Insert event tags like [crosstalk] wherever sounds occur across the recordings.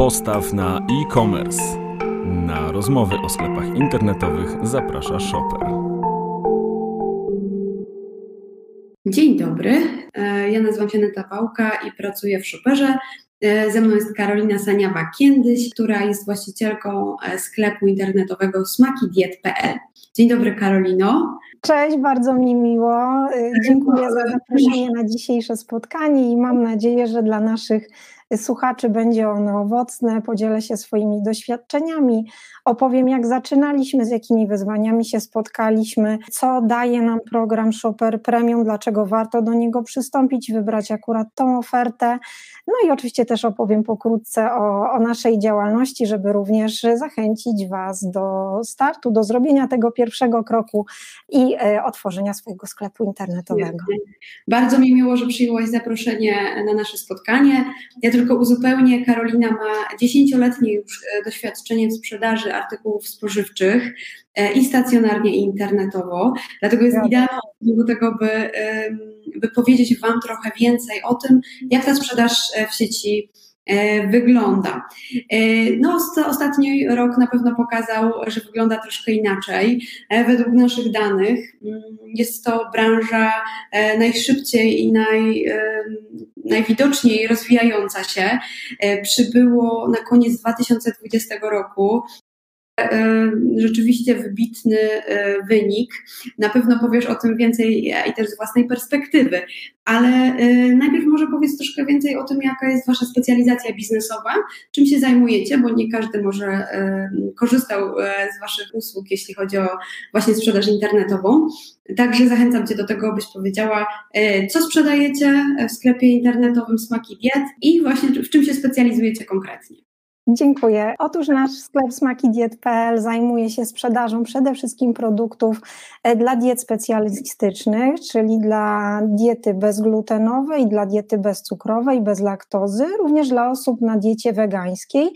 Postaw na e-commerce. Na rozmowy o sklepach internetowych zaprasza Shopper. Dzień dobry, e, ja nazywam się Neta Pałka i pracuję w Shopperze. E, ze mną jest Karolina Saniawa-Kiendyś, która jest właścicielką e, sklepu internetowego smakidiet.pl. Dzień dobry Karolino. Cześć, bardzo mi miło. Dziękuję za zaproszenie na dzisiejsze spotkanie i mam nadzieję, że dla naszych słuchaczy będzie ono owocne, podzielę się swoimi doświadczeniami, opowiem jak zaczynaliśmy, z jakimi wyzwaniami się spotkaliśmy, co daje nam program Shopper Premium, dlaczego warto do niego przystąpić, wybrać akurat tą ofertę. No i oczywiście też opowiem pokrótce o, o naszej działalności, żeby również zachęcić Was do startu, do zrobienia tego pierwszego kroku i e, otworzenia swojego sklepu internetowego. Bardzo mi miło, że przyjęłaś zaproszenie na nasze spotkanie. Ja tylko uzupełnię, Karolina ma dziesięcioletnie już e, doświadczenie w sprzedaży artykułów spożywczych e, i stacjonarnie, i internetowo. Dlatego jest idealną do tego, by, by powiedzieć Wam trochę więcej o tym, jak ta sprzedaż e, w sieci E, wygląda. E, no, ostatni rok na pewno pokazał, że wygląda troszkę inaczej. Według naszych danych mm, jest to branża najszybciej i naj, najwidoczniej rozwijająca się. Przybyło na koniec 2020 roku rzeczywiście wybitny e, wynik. Na pewno powiesz o tym więcej i też z własnej perspektywy, ale e, najpierw może powiedz troszkę więcej o tym, jaka jest Wasza specjalizacja biznesowa, czym się zajmujecie, bo nie każdy może korzystał z Waszych usług, jeśli chodzi o właśnie sprzedaż internetową. Także zachęcam Cię do tego, byś powiedziała, co sprzedajecie w sklepie internetowym Smaki Diet i właśnie w czym się specjalizujecie konkretnie. Dziękuję. Otóż nasz sklep smakidiet.pl zajmuje się sprzedażą przede wszystkim produktów e, dla diet specjalistycznych, czyli dla diety bezglutenowej, dla diety bezcukrowej, bez laktozy, również dla osób na diecie wegańskiej.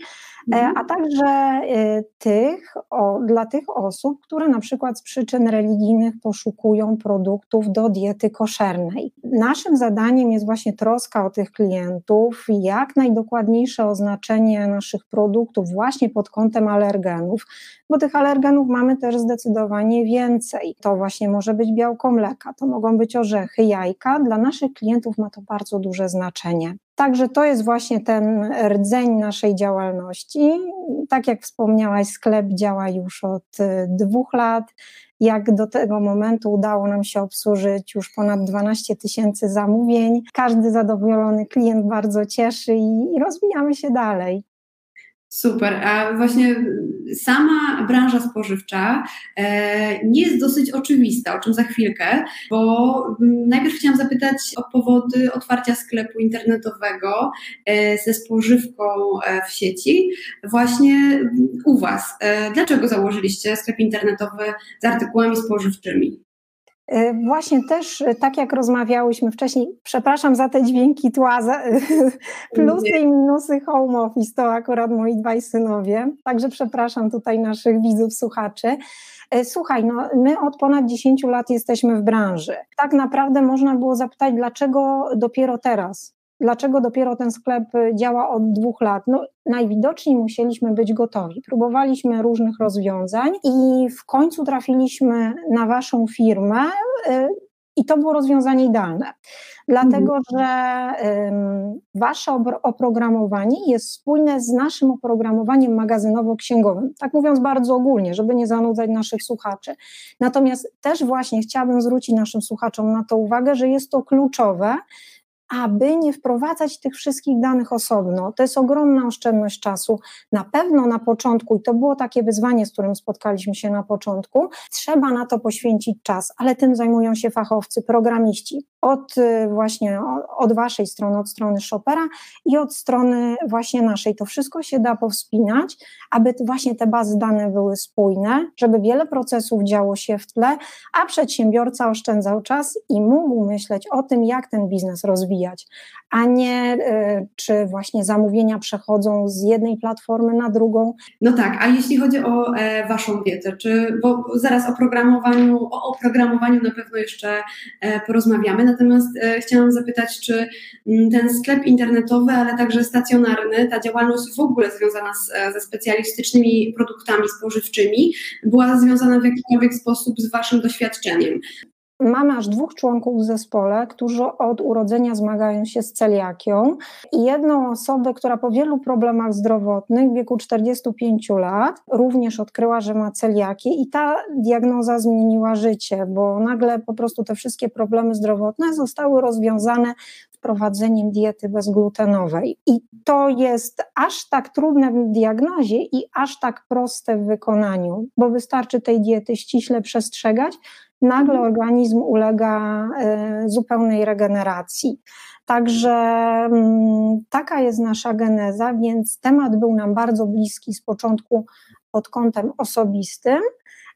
E, mhm. a także e, tych, o, dla tych osób, które na przykład z przyczyn religijnych poszukują produktów do diety koszernej. Naszym zadaniem jest właśnie troska o tych klientów, jak najdokładniejsze oznaczenie naszych produktów właśnie pod kątem alergenów, bo tych alergenów mamy też zdecydowanie więcej. To właśnie może być białko mleka, to mogą być orzechy, jajka. Dla naszych klientów ma to bardzo duże znaczenie. Także to jest właśnie ten rdzeń naszej działalności. Tak jak wspomniałaś, sklep działa już od y, dwóch lat. Jak do tego momentu udało nam się obsłużyć już ponad 12 tysięcy zamówień. Każdy zadowolony klient bardzo cieszy i, i rozwijamy się dalej. Super, a właśnie sama branża spożywcza e, nie jest dosyć oczywista, o czym za chwilkę, bo najpierw chciałam zapytać o powody otwarcia sklepu internetowego e, ze spożywką e, w sieci właśnie u Was. Dlaczego założyliście sklep internetowy z artykułami spożywczymi? E, właśnie też, e, tak jak rozmawiałyśmy wcześniej, przepraszam za te dźwięki tła, za, [laughs] plusy i minusy home office, to akurat moi dwaj synowie, także przepraszam tutaj naszych widzów, słuchaczy. E, słuchaj, no, my od ponad 10 lat jesteśmy w branży. Tak naprawdę można było zapytać, dlaczego dopiero teraz? Dlaczego dopiero ten sklep działa od dwóch lat? No, najwidoczniej musieliśmy być gotowi. Próbowaliśmy różnych rozwiązań i w końcu trafiliśmy na Waszą firmę. Y, I to było rozwiązanie idealne, dlatego mhm. że wasze oprogramowanie jest spójne z naszym oprogramowaniem magazynowo-księgowym. Tak mówiąc bardzo ogólnie, żeby nie zanudzać naszych słuchaczy. Natomiast też właśnie chciałabym zwrócić naszym słuchaczom na to uwagę, że jest to kluczowe, aby nie wprowadzać tych wszystkich danych osobno. To jest ogromna oszczędność czasu. Na pewno na początku, i to było takie wyzwanie, z którym spotkaliśmy się na początku, trzeba na to poświęcić czas, ale tym zajmują się fachowcy, programiści. Od y, właśnie od waszej strony, od strony Shopera i od strony właśnie naszej. To wszystko się da powspinać, aby właśnie te bazy danych były spójne, żeby wiele procesów działo się w tle, a przedsiębiorca oszczędzał czas i mógł myśleć o tym, jak ten biznes rozwijać rozwijać. A nie czy właśnie zamówienia przechodzą z jednej platformy na drugą. No tak, a jeśli chodzi o Waszą dietę, czy, bo zaraz o programowaniu, o oprogramowaniu na pewno jeszcze porozmawiamy, natomiast chciałam zapytać, czy ten sklep internetowy, ale także stacjonarny, ta działalność w ogóle związana z, ze specjalistycznymi produktami spożywczymi była związana w jakikolwiek sposób z Waszym doświadczeniem. Mamy aż dwóch członków w zespole, którzy od urodzenia zmagają się z celiakią i jedną osobę, która po wielu problemach zdrowotnych w wieku 45 lat również odkryła, że ma celiakię i ta diagnoza zmieniła życie, bo nagle po prostu te wszystkie problemy zdrowotne zostały rozwiązane wprowadzeniem diety bezglutenowej. I to jest aż tak trudne w diagnozie i aż tak proste w wykonaniu, bo wystarczy tej diety ściśle przestrzegać, nagle organizm ulega e, zupełnej regeneracji. Także mm, taka jest nasza geneza, więc temat był nam bardzo bliski z początku pod kątem osobistym.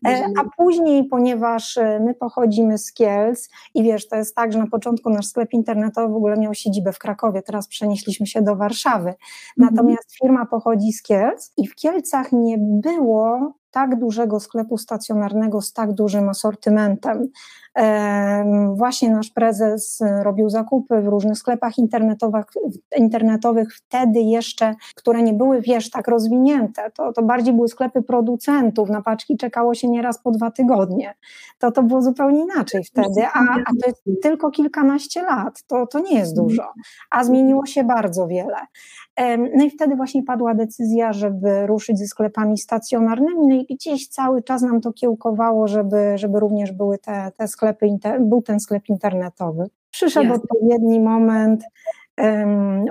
E, a później, ponieważ e, my pochodzimy z Kielc i wiesz, to jest tak, że na początku nasz sklep internetowy w ogóle miał siedzibę w Krakowie, teraz przenieśliśmy się do Warszawy. Mhm. Natomiast firma pochodzi z Kielc i w Kielcach nie było tak dużego sklepu stacjonarnego z tak dużym asortymentem. Właśnie nasz prezes robił zakupy w różnych sklepach internetowych, internetowych wtedy jeszcze, które nie były, wiesz, tak rozwinięte. To, to bardziej były sklepy producentów, na paczki czekało się nieraz po dwa tygodnie. To, to było zupełnie inaczej wtedy, a, a to jest tylko kilkanaście lat, to, to nie jest dużo, a zmieniło się bardzo wiele. No i wtedy właśnie padła decyzja, żeby ruszyć ze sklepami stacjonarnymi, no i gdzieś cały czas nam to kiełkowało, żeby, żeby również były te, te sklepy, był ten sklep internetowy. Przyszedł odpowiedni moment,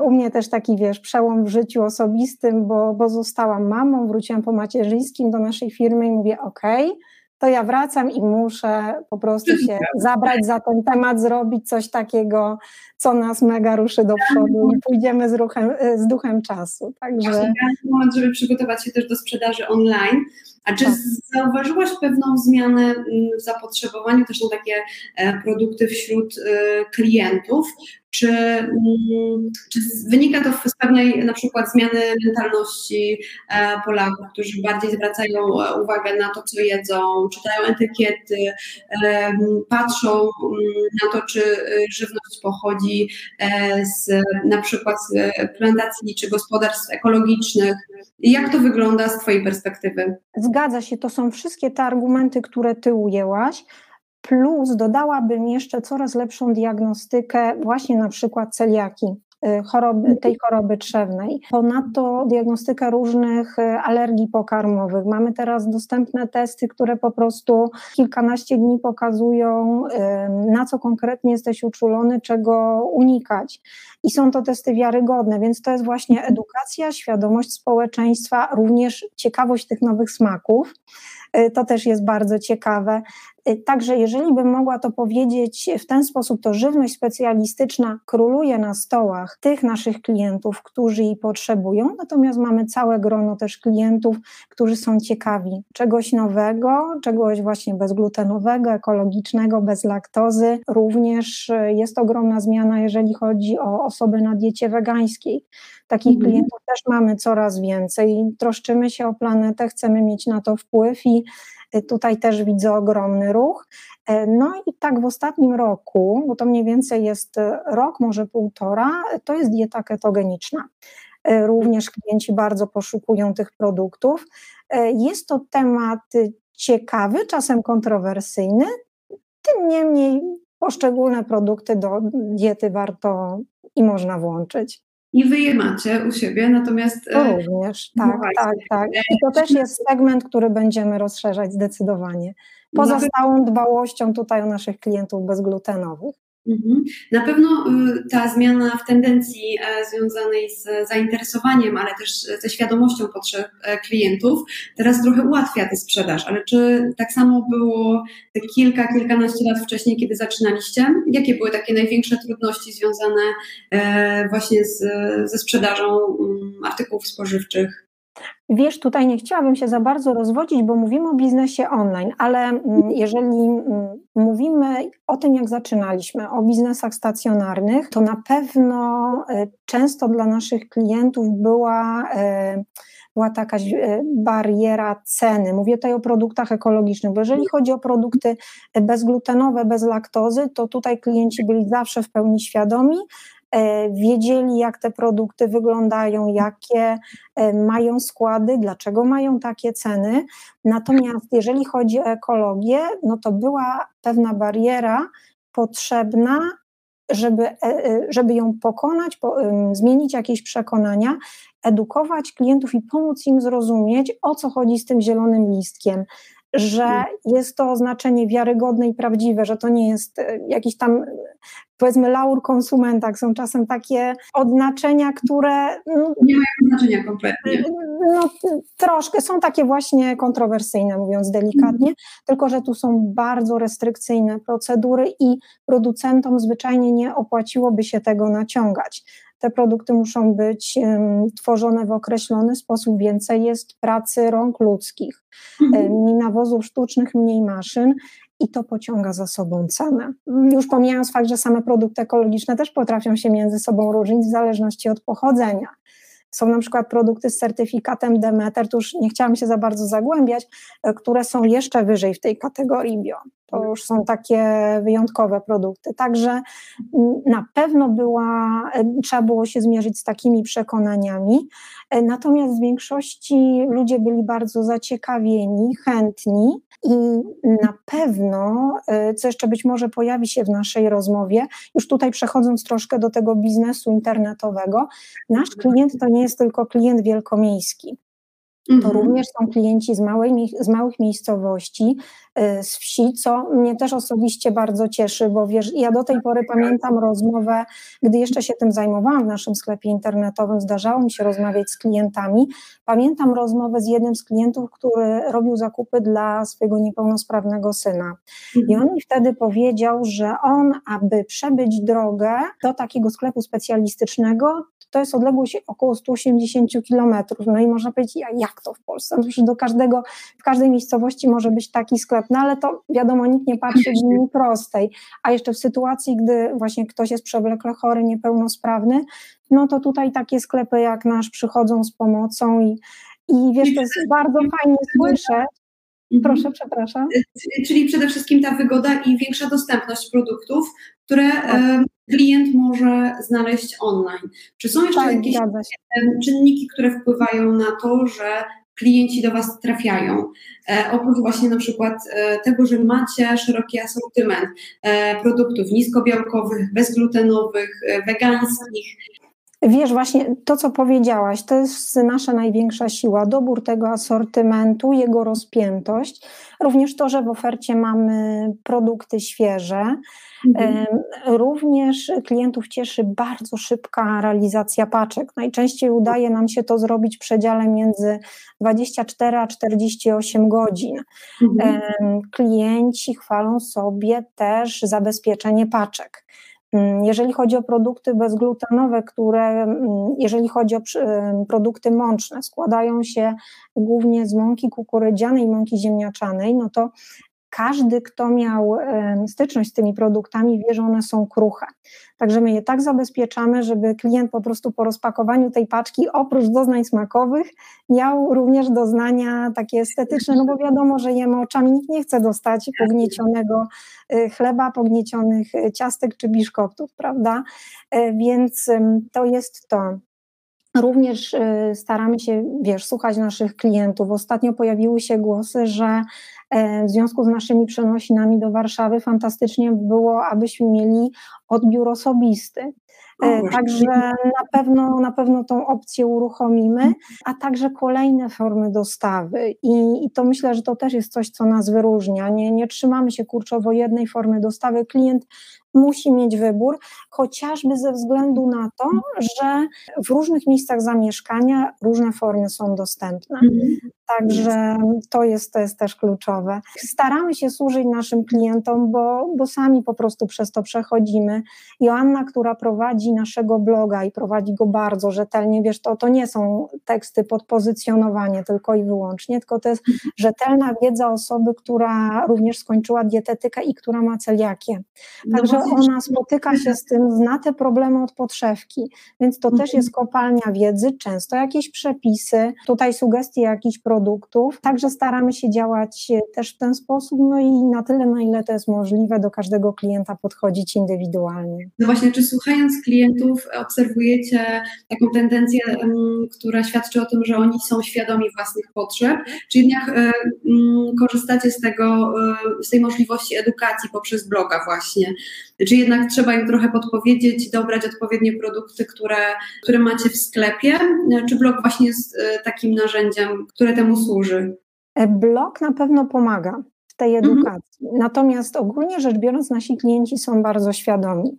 u mnie też taki, wiesz, przełom w życiu osobistym, bo, bo zostałam mamą, wróciłam po macierzyńskim do naszej firmy i mówię, okej, okay, to ja wracam i muszę po prostu się [laughs] zabrać za ten temat, zrobić coś takiego, co nas mega ruszy do przodu i pójdziemy z, ruchem, z duchem czasu. Także... Właśnie, moment, żeby przygotować się też do sprzedaży online. A czy tak. zauważyłaś pewną zmianę mm, w zapotrzebowaniu też na takie e, produkty wśród e, klientów? Czy, mm, czy wynika to z pewnej na przykład zmiany mentalności e, Polaków, którzy bardziej zwracają uwagę na to, co jedzą, czytają etykiety, patrzą mm, na to, czy żywność pochodzi z na przykład z plantacji czy gospodarstw ekologicznych? Jak to wygląda z Twojej perspektywy? Zgadza się, to są wszystkie te argumenty, które Ty ujęłaś. Plus dodałabym jeszcze coraz lepszą diagnostykę właśnie na przykład celiaki. Y, choroby, tej choroby trzewnej. Ponadto diagnostyka różnych y, alergii pokarmowych. Mamy teraz dostępne testy, które po prostu kilkanaście dni pokazują, y, na co konkretnie jesteś uczulony, czego unikać. I są to testy wiarygodne, więc to jest właśnie edukacja, świadomość społeczeństwa, również ciekawość tych nowych smaków. To też jest bardzo ciekawe. Y, także jeżeli bym mogła to powiedzieć w ten sposób, to żywność specjalistyczna króluje na stołach tych naszych klientów, którzy jej potrzebują, natomiast mamy całe grono też klientów, którzy są ciekawi czegoś nowego, czegoś właśnie bezglutenowego, ekologicznego, bez laktozy. Również y, jest ogromna zmiana, jeżeli chodzi o osoby na diecie wegańskiej. Takich mhm. klientów też mamy coraz więcej. Troszczymy się o planetę, chcemy mieć na to wpływ i tutaj też widzę ogromny ruch. E, no i tak w ostatnim roku, bo to mniej więcej jest e, rok, może półtora, to jest dieta ketogeniczna. Również klienci bardzo poszukują tych produktów. Jest to temat ciekawy, czasem kontrowersyjny, tym niemniej poszczególne produkty do diety warto i można włączyć i wy je macie u siebie, natomiast... To e, również, tak, no tak, tak. I to też jest segment, który będziemy rozszerzać zdecydowanie. Poza stałą dbałością tutaj o naszych klientów bezglutenowych. Mhm. Na pewno y, ta zmiana w tendencji e, związanej z zainteresowaniem, ale też ze świadomością potrzeb e, klientów teraz trochę ułatwia tę sprzedaż. Ale czy tak samo było te kilka, kilkanaście lat wcześniej, kiedy zaczynaliście? Jakie były takie największe trudności związane e, właśnie z, ze sprzedażą mm, artykułów spożywczych? Wiesz, tutaj nie chciałabym się za bardzo rozwodzić, bo mówimy o biznesie online, ale jeżeli mówimy o tym, jak zaczynaliśmy, o biznesach stacjonarnych, to na pewno e, często dla naszych klientów była e, była taka e, bariera ceny. Mówię tutaj o produktach ekologicznych, bo jeżeli chodzi o produkty bezglutenowe, bez laktozy, to tutaj klienci byli zawsze w pełni świadomi, wiedzieli, jak te produkty wyglądają, jakie e, mają składy, dlaczego mają takie ceny. Natomiast jeżeli chodzi o ekologię, no to była pewna bariera potrzebna, żeby, e, żeby ją pokonać, po, zmienić jakieś przekonania, edukować klientów i pomóc im zrozumieć, o co chodzi z tym zielonym listkiem, że mm. jest to oznaczenie wiarygodne i prawdziwe, że to nie jest jakiś tam powiedzmy laur konsumenta, są czasem takie odznaczenia, które... No, nie mają znaczenia kompletnie. No troszkę, są takie właśnie kontrowersyjne, mówiąc delikatnie, mm. tylko że tu są bardzo restrykcyjne procedury i producentom zwyczajnie nie opłaciłoby się tego naciągać te produkty muszą być um, tworzone w określony sposób, więcej jest pracy rąk ludzkich, mhm. mniej nawozów sztucznych, mniej maszyn i to pociąga za sobą cenę. Już pomijając fakt, że same produkty ekologiczne też potrafią się między sobą różnić w zależności od pochodzenia. Są na przykład produkty z certyfikatem Demeter, tu już nie chciałam się za bardzo zagłębiać, e, które są jeszcze wyżej w tej kategorii bio. To już są takie wyjątkowe produkty. Także na pewno była, e, trzeba było się zmierzyć z takimi przekonaniami. E, natomiast w większości ludzie byli bardzo zaciekawieni, chętni i na pewno, e, co jeszcze być może pojawi się w naszej rozmowie, już tutaj przechodząc troszkę do tego biznesu internetowego, nasz klient to nie jest tylko klient wielkomiejski. To mhm. również są klienci z, małej, z małych miejscowości, y, z wsi, co mnie też osobiście bardzo cieszy, bo wiesz, ja do tej pory pamiętam rozmowę, gdy jeszcze się tym zajmowałam w naszym sklepie internetowym, zdarzało mi się rozmawiać z klientami. Pamiętam rozmowę z jednym z klientów, który robił zakupy dla swojego niepełnosprawnego syna. I on mi wtedy powiedział, że on, aby przebyć drogę do takiego sklepu specjalistycznego, to jest odległość około 180 kilometrów. No i można powiedzieć, jak to w Polsce? No do każdego, w każdej miejscowości może być taki sklep, no ale to wiadomo, nikt nie patrzy w linii prostej. A jeszcze w sytuacji, gdy właśnie ktoś jest przewlekle chory, niepełnosprawny, no to tutaj takie sklepy jak nasz przychodzą z pomocą i, i wiesz, to jest bardzo fajnie słyszeć, Mhm. Proszę, przepraszam. Czyli przede wszystkim ta wygoda i większa dostępność produktów, które tak. klient może znaleźć online. Czy są jeszcze tak, jakieś czynniki, które wpływają na to, że klienci do Was trafiają. E, oprócz właśnie na przykład e, tego, że macie szeroki asortyment e, produktów niskobiałkowych, bezglutenowych, e, wegańskich, Wiesz, właśnie to, co powiedziałaś, to jest nasza największa siła, dobór tego asortymentu, jego rozpiętość, również to, że w ofercie mamy produkty świeże. Mhm. Również klientów cieszy bardzo szybka realizacja paczek. Najczęściej udaje nam się to zrobić w przedziale między 24 a 48 godzin. Mhm. Klienci chwalą sobie też zabezpieczenie paczek. Mm, jeżeli chodzi o produkty bezglutenowe, które, mm, jeżeli chodzi o produkty mączne, składają się głównie z mąki kukurydzianej i mąki ziemniaczanej, no to każdy, kto miał styczność z tymi produktami, wie, że one są kruche. Także my je tak zabezpieczamy, żeby klient po prostu po rozpakowaniu tej paczki, oprócz doznań smakowych, miał również doznania takie estetyczne, no bo wiadomo, że jemy oczami, nikt nie chce dostać pogniecionego y, chleba, pogniecionych y, ciastek czy biszkoptów, prawda? E, więc to jest to. Również y, staramy się, wiesz, słuchać naszych klientów. Ostatnio pojawiły się głosy, że e, w związku z naszymi przenosinami do Warszawy fantastycznie było, abyśmy mieli odbiór osobisty. E, także na pewno, na pewno tą opcję uruchomimy, a także kolejne formy dostawy. I, I, to myślę, że to też jest coś, co nas wyróżnia. Nie, nie trzymamy się kurczowo jednej formy dostawy. Klient musi mieć wybór, chociażby ze względu na to, że w różnych miejscach zamieszkania różne formy są dostępne. Także to jest, to jest też kluczowe. Staramy się służyć naszym klientom, bo, bo sami po prostu przez to przechodzimy. Joanna, która prowadzi naszego bloga i prowadzi go bardzo rzetelnie, wiesz, to, to nie są teksty pod pozycjonowanie tylko i wyłącznie, tylko to jest rzetelna wiedza osoby, która również skończyła dietetykę i która ma celiakię. No Także ona spotyka się z tym, zna te problemy od podszewki, więc to też mhm. jest kopalnia wiedzy, często jakieś przepisy, tutaj sugestie jakichś produktów. Także staramy się działać też w ten sposób, no i na tyle, na ile to jest możliwe, do każdego klienta podchodzić indywidualnie. No właśnie, czy słuchając klientów obserwujecie taką tendencję, która świadczy o tym, że oni są świadomi własnych potrzeb, czy jednak e, korzystacie z tego, e, z tej możliwości edukacji poprzez bloga właśnie? Czy jednak trzeba im trochę podpowiedzieć, dobrać odpowiednie produkty, które, które macie w sklepie? Czy blog właśnie jest e, takim narzędziem, które temu służy? Blog na pewno pomaga tej mhm. edukacji. Mhm. Natomiast ogólnie rzecz biorąc, nasi klienci są bardzo świadomi.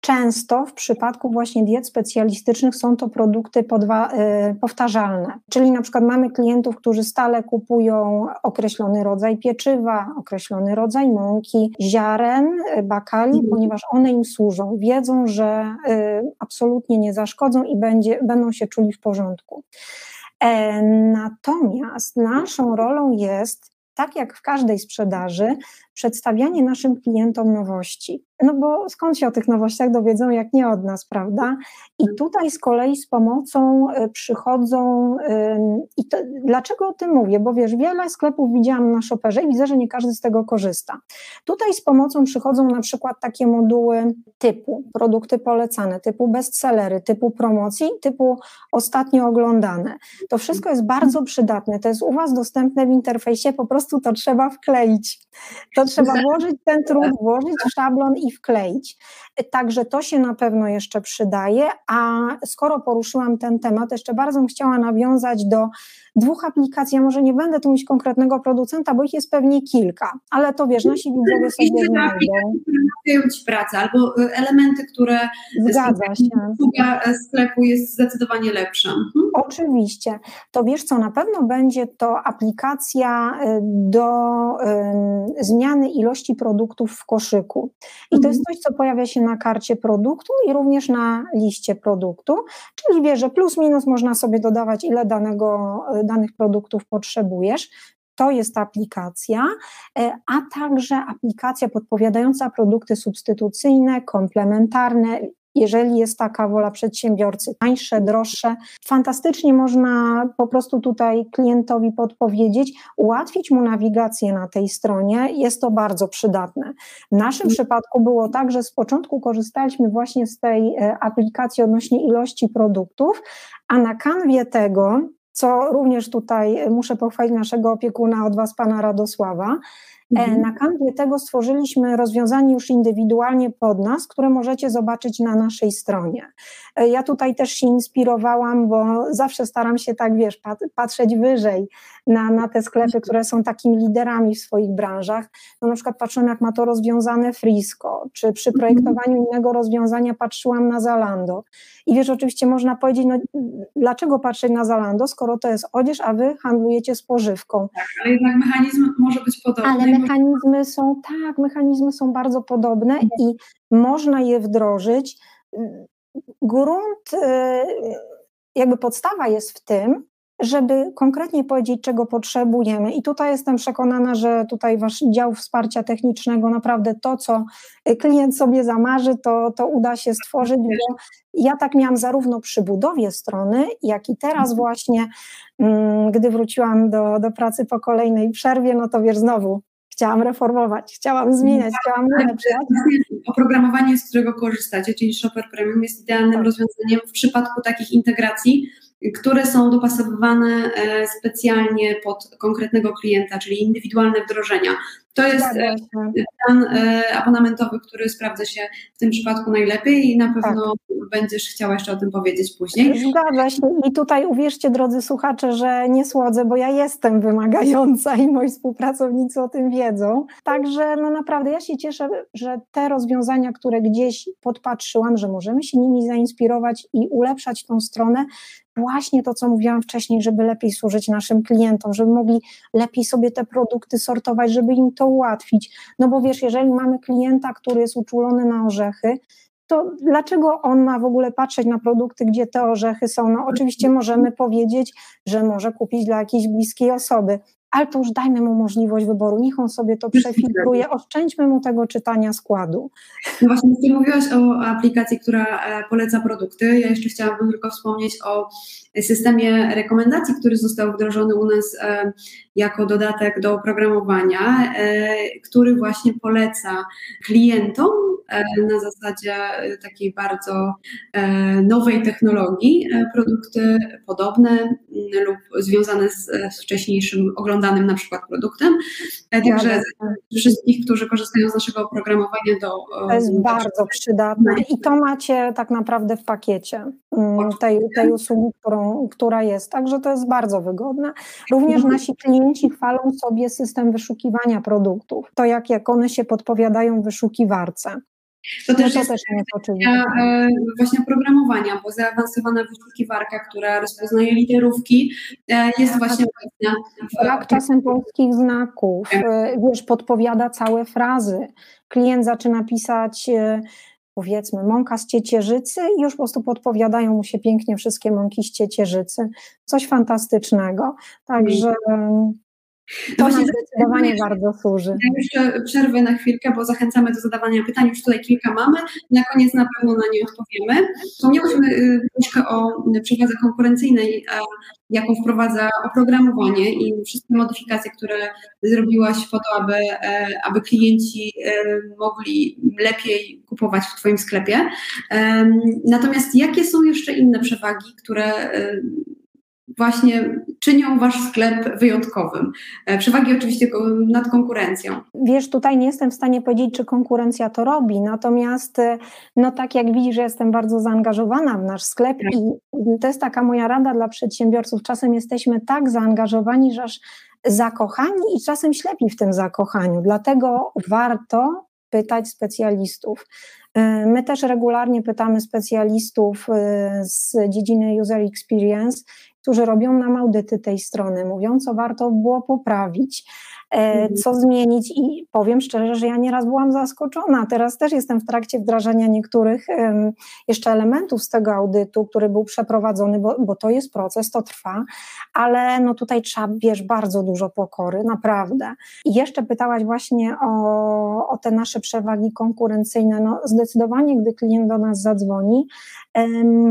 Często w przypadku właśnie diet specjalistycznych są to produkty podwa, y, powtarzalne, czyli na przykład mamy klientów, którzy stale kupują określony rodzaj pieczywa, określony rodzaj mąki, ziaren, y, bakali, mhm. ponieważ one im służą, wiedzą, że absolutnie nie zaszkodzą i będzie, będą się czuli w porządku. E, natomiast naszą rolą jest tak jak w każdej sprzedaży, przedstawianie naszym klientom nowości. No bo skąd się o tych nowościach dowiedzą, jak nie od nas, prawda? I tutaj z kolei z pomocą e, przychodzą, i to, dlaczego o tym mówię? Bo wiesz, wiele sklepów widziałam na shopperze i widzę, że nie każdy z tego korzysta. Tutaj z pomocą przychodzą na przykład takie moduły typu produkty polecane, typu bestsellery, typu promocji, typu ostatnio oglądane. To wszystko jest bardzo przydatne, to jest u Was dostępne w interfejsie, po prostu to trzeba wkleić. To [laughs] trzeba włożyć ten trud, włożyć szablon i wkleić. Także to się na pewno jeszcze przydaje, a skoro poruszyłam ten temat, jeszcze bardzo bym chciała nawiązać do dwóch aplikacji. Ja może nie będę tu mieć konkretnego producenta, bo ich jest pewnie kilka, ale to wiesz, nasi widzowie sobie znajdą. Które Ci pracę, albo y, elementy, które Zgadza się. Usługa e, sklepu jest zdecydowanie lepsza. Mhm. Oczywiście. To wiesz co, na pewno będzie to aplikacja y, do um, zmiany ilości produktów w koszyku. I to jest mhm. coś, co pojawia się na karcie produktu i również na liście produktu, czyli wie, że plus minus można sobie dodawać, ile danego, danych produktów potrzebujesz. To jest aplikacja, e, a także aplikacja podpowiadająca produkty substytucyjne, komplementarne, jeżeli jest taka wola przedsiębiorcy, tańsze, droższe. Fantastycznie można po prostu tutaj klientowi podpowiedzieć, ułatwić mu nawigację na tej stronie. Jest to bardzo przydatne. W naszym mm. przypadku było tak, że z początku korzystaliśmy właśnie z tej e, aplikacji odnośnie ilości produktów, a na kanwie tego, co również tutaj muszę pochwalić naszego opiekuna od Was, pana Radosława, E, mhm. Na kanwie tego stworzyliśmy rozwiązanie już indywidualnie pod nas, które możecie zobaczyć na naszej stronie. E, ja tutaj też się inspirowałam, bo zawsze staram się tak, wiesz, patrzeć wyżej na, na te sklepy, które są takimi liderami w swoich branżach. No na przykład patrzyłam, jak ma to rozwiązane Frisco, czy przy mhm. projektowaniu innego rozwiązania patrzyłam na Zalando. I wiesz, oczywiście można powiedzieć, no dlaczego patrzeć na Zalando, skoro to jest odzież, a wy handlujecie spożywką. Tak, ale jednak mechanizm może być podobny. Ale mechanizmy są, tak, mechanizmy są bardzo podobne mhm. i można je wdrożyć. Grunt, y, jakby podstawa jest w tym, żeby konkretnie powiedzieć, czego potrzebujemy. I tutaj jestem przekonana, że tutaj Wasz dział wsparcia technicznego naprawdę to, co klient sobie zamarzy, to, to uda się stworzyć, bo ja tak miałam zarówno przy budowie strony, jak i teraz mhm. właśnie, mm, gdy wróciłam do, do pracy po kolejnej przerwie, no to wiesz, znowu chciałam reformować, chciałam zmieniać, chciałam ulepszać. Oprogramowanie, z którego korzystacie, czyli Shopper Premium, jest idealnym tak. rozwiązaniem w przypadku takich integracji, które są dopasowywane e, specjalnie pod konkretnego klienta, czyli indywidualne wdrożenia. To jest plan abonamentowy, który sprawdza się w tym przypadku najlepiej i na pewno tak. będziesz chciała jeszcze o tym powiedzieć później. Zgadza się i tutaj uwierzcie drodzy słuchacze, że nie słodzę, bo ja jestem wymagająca i moi współpracownicy o tym wiedzą. Także no naprawdę ja się cieszę, że te rozwiązania, które gdzieś podpatrzyłam, że możemy się nimi zainspirować i ulepszać tą stronę, właśnie to, co mówiłam wcześniej, żeby lepiej służyć naszym klientom, żeby mogli lepiej sobie te produkty sortować, żeby im to ułatwić. No bo wiesz, jeżeli mamy klienta, który jest uczulony na orzechy, to dlaczego on ma w ogóle patrzeć na produkty, gdzie te orzechy są? No oczywiście możemy powiedzieć, że może kupić dla jakiejś bliskiej osoby, ale to już dajmy mu możliwość wyboru, niech on sobie to przefiltruje, oszczędźmy mu tego czytania składu. No właśnie, ty mówiłaś o aplikacji, która e, poleca produkty. Ja jeszcze chciałabym tylko wspomnieć o systemie rekomendacji, który został wdrożony u nas e, jako dodatek do oprogramowania, e, który właśnie poleca klientom na zasadzie takiej bardzo nowej technologii produkty podobne lub związane z wcześniejszym oglądaniem danym na przykład produktem. E, także wszystkich, którzy korzystają z naszego oprogramowania do... To jest bardzo przydatne i to macie tak naprawdę w pakiecie mm, tej, tej usługi, którą, która jest, także to jest bardzo wygodne. Również mhm. nasi klienci chwalą sobie system wyszukiwania produktów, to jak, jak one się podpowiadają w wyszukiwarce. To też, no to jest, też kwestia e, właśnie programowania, bo zaawansowana wyszukiwarka, która rozpoznaje literówki, e, jest właśnie obecna. Brak czasem polskich znaków, tak. e, wiesz, podpowiada całe frazy. Klient zaczyna pisać powiedzmy mąka z ciecierzycy i już po prostu podpowiadają mu się pięknie wszystkie mąki z ciecierzycy. Coś fantastycznego. Także to nam zdecydowanie bardzo służy. Ja jeszcze przerwę na chwilkę, bo zachęcamy do zadawania pytań. Już tutaj kilka mamy. Na koniec na pewno na nie odpowiemy. Wspomniałyśmy y, troszkę o przewadze konkurencyjnej, jaką wprowadza oprogramowanie i wszystkie modyfikacje, które zrobiłaś po to, aby, e, aby klienci e, mogli lepiej kupować w Twoim sklepie. Natomiast jakie są jeszcze inne przewagi, które e, właśnie czynią wasz sklep wyjątkowym. E, przewagi oczywiście nad konkurencją. Wiesz, tutaj nie jestem w stanie powiedzieć, czy konkurencja to robi, natomiast e, no tak jak widzisz, jestem bardzo zaangażowana w nasz sklep tak. i to jest taka moja rada dla przedsiębiorców. Czasem jesteśmy tak zaangażowani, że aż zakochani i czasem ślepi w tym zakochaniu. Dlatego warto pytać specjalistów. E, my też regularnie pytamy specjalistów z dziedziny user experience, którzy robią nam audyty tej strony, mówią, co warto było poprawić. Co zmienić i powiem szczerze, że ja nieraz byłam zaskoczona. Teraz też jestem w trakcie wdrażania niektórych jeszcze elementów z tego audytu, który był przeprowadzony, bo, bo to jest proces, to trwa, ale no tutaj trzeba, wiesz, bardzo dużo pokory, naprawdę. I jeszcze pytałaś właśnie o, o te nasze przewagi konkurencyjne. No zdecydowanie, gdy klient do nas zadzwoni,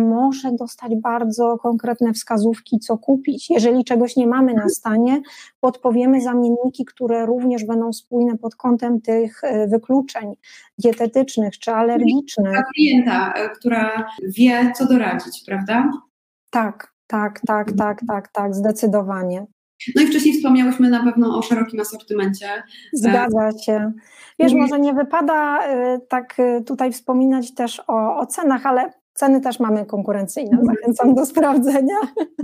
może dostać bardzo konkretne wskazówki, co kupić. Jeżeli czegoś nie mamy na stanie, podpowiemy zamienniki, które również będą spójne pod kątem tych e, wykluczeń dietetycznych czy alergicznych. Dla klienta, e, która wie, co doradzić, prawda? Tak, tak, tak, tak, tak, tak, zdecydowanie. No i wcześniej wspomniałyśmy na pewno o szerokim asortymencie. Zgadza się. Wiesz, może nie wypada e, tak tutaj wspominać też o, o cenach, ale Ceny też mamy konkurencyjne, mhm. zachęcam do sprawdzenia,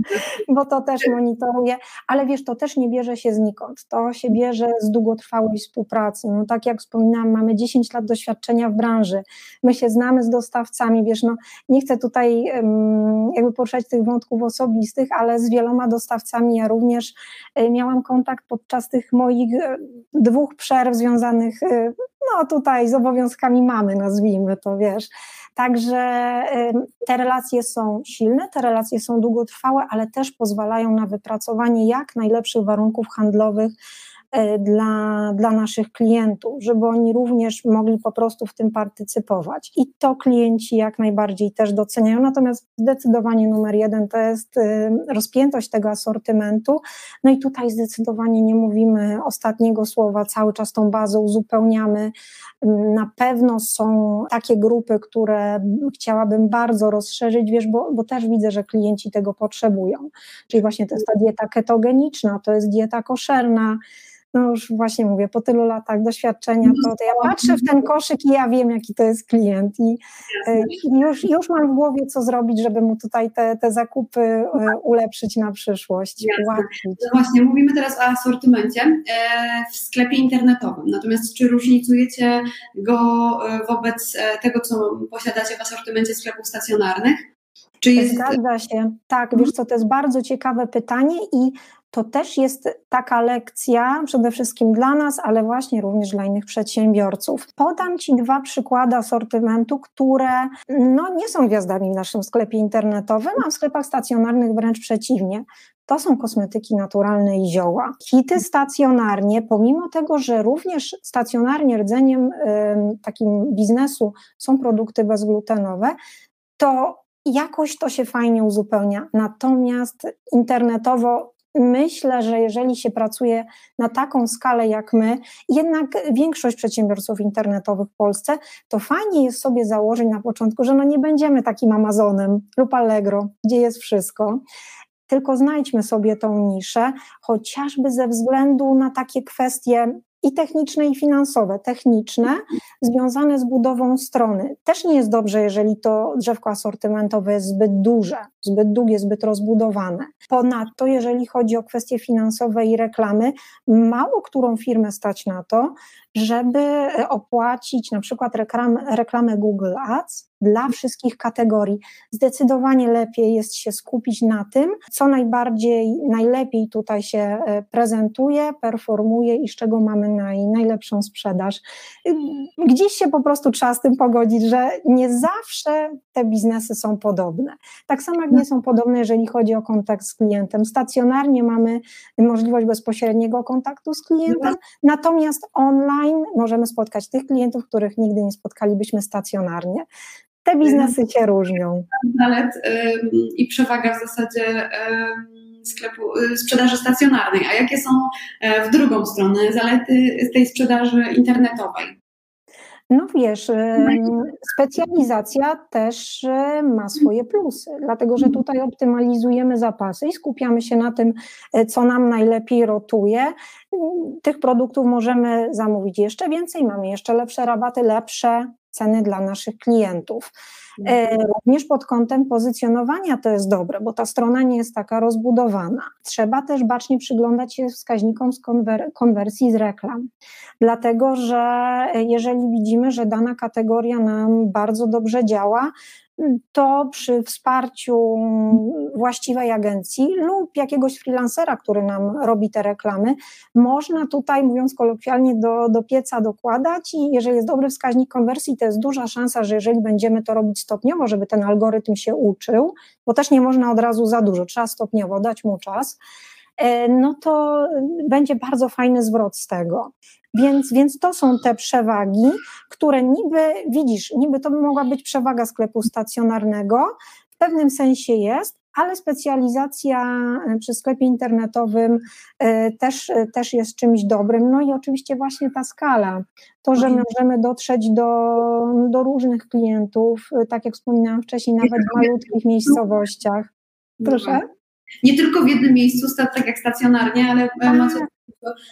[laughs] bo to też monitoruję, ale wiesz, to też nie bierze się znikąd, to się bierze z długotrwałej współpracy. No, tak jak wspominałam, mamy 10 lat doświadczenia w branży, my się znamy z dostawcami, wiesz, no, nie chcę tutaj jakby poruszać tych wątków osobistych, ale z wieloma dostawcami ja również y, miałam kontakt podczas tych moich y, dwóch przerw związanych y, no tutaj z obowiązkami mamy, nazwijmy to, wiesz. Także te relacje są silne, te relacje są długotrwałe, ale też pozwalają na wypracowanie jak najlepszych warunków handlowych dla, dla naszych klientów, żeby oni również mogli po prostu w tym partycypować. I to klienci jak najbardziej też doceniają. Natomiast zdecydowanie numer jeden to jest e, rozpiętość tego asortymentu. No i tutaj zdecydowanie nie mówimy ostatniego słowa, cały czas tą bazę uzupełniamy. Na pewno są takie grupy, które chciałabym bardzo rozszerzyć, wiesz, bo, bo też widzę, że klienci tego potrzebują. Czyli właśnie to jest ta dieta ketogeniczna, to jest dieta koszerna, no już właśnie mówię, po tylu latach doświadczenia, to, to ja patrzę w ten koszyk i ja wiem, jaki to jest klient i, e, i już, już mam w głowie, co zrobić, żeby mu tutaj te, te zakupy e, ulepszyć na przyszłość, ułatwić. No właśnie, mówimy teraz o asortymencie e, w sklepie internetowym, natomiast czy różnicujecie go wobec tego, co posiadacie w asortymencie sklepów stacjonarnych? Czy jest... Zgadza się. Tak, wiesz co, to jest bardzo ciekawe pytanie i to też jest taka lekcja przede wszystkim dla nas, ale właśnie również dla innych przedsiębiorców. Podam Ci dwa przykłady asortymentu, które no, nie są gwiazdami w naszym sklepie internetowym, a w sklepach stacjonarnych wręcz przeciwnie. To są kosmetyki naturalne i zioła. Hity stacjonarnie, pomimo tego, że również stacjonarnie rdzeniem y, takim biznesu są produkty bezglutenowe, to jakoś to się fajnie uzupełnia. Natomiast internetowo myślę, że jeżeli się pracuje na taką skalę jak my, jednak większość przedsiębiorców internetowych w Polsce, to fajnie jest sobie założyć na początku, że no nie będziemy takim Amazonem lub Allegro, gdzie jest wszystko. Tylko znajdźmy sobie tą niszę, chociażby ze względu na takie kwestie i techniczne, i finansowe. Techniczne związane z budową strony. Też nie jest dobrze, jeżeli to drzewko asortymentowe jest zbyt duże, zbyt długie, zbyt rozbudowane. Ponadto, jeżeli chodzi o kwestie finansowe i reklamy, mało którą firmę stać na to, żeby opłacić na przykład reklam, reklamę Google Ads dla wszystkich kategorii. Zdecydowanie lepiej jest się skupić na tym, co najbardziej, najlepiej tutaj się e, prezentuje, performuje i z czego mamy naj, najlepszą sprzedaż. Gdzieś się po prostu trzeba z tym pogodzić, że nie zawsze te biznesy są podobne. Tak samo jak nie są podobne, jeżeli chodzi o kontakt z klientem. Stacjonarnie mamy możliwość bezpośredniego kontaktu z klientem, natomiast online możemy spotkać tych klientów, których nigdy nie spotkalibyśmy stacjonarnie. Te biznesy się różnią. Zalet i przewaga w zasadzie sklepu, y, sprzedaży stacjonarnej, a jakie są e, w drugą stronę zalety tej sprzedaży internetowej? No wiesz, specjalizacja też e, ma swoje plusy, dlatego że tutaj optymalizujemy zapasy i skupiamy się na tym, e, co nam najlepiej rotuje. Tych produktów możemy zamówić jeszcze więcej, mamy jeszcze lepsze rabaty, lepsze ceny dla naszych klientów. E. Również pod kątem pozycjonowania to jest dobre, bo ta strona nie jest taka rozbudowana. Trzeba też bacznie przyglądać się wskaźnikom z konwer konwersji z reklam, dlatego że jeżeli widzimy, że dana kategoria nam bardzo dobrze działa, to przy wsparciu właściwej agencji lub jakiegoś freelancera, który nam robi te reklamy, można tutaj, mówiąc kolokwialnie, do, do pieca dokładać i jeżeli jest dobry wskaźnik konwersji, to jest duża szansa, że jeżeli będziemy to robić stopniowo, żeby ten algorytm się uczył, bo też nie można od razu za dużo, trzeba stopniowo dać mu czas, e, no to będzie bardzo fajny zwrot z tego. Więc, więc to są te przewagi, które niby, widzisz, niby to mogła być przewaga sklepu stacjonarnego, w pewnym sensie jest, ale specjalizacja e, przy sklepie internetowym e, też, e, też jest czymś dobrym. No i oczywiście właśnie ta skala, to, że mhm. możemy dotrzeć do, do różnych klientów, tak jak wspominałam wcześniej, nawet w malutkich miejscowościach. Proszę? Nie tylko w jednym miejscu, tak jak stacjonarnie, ale tak,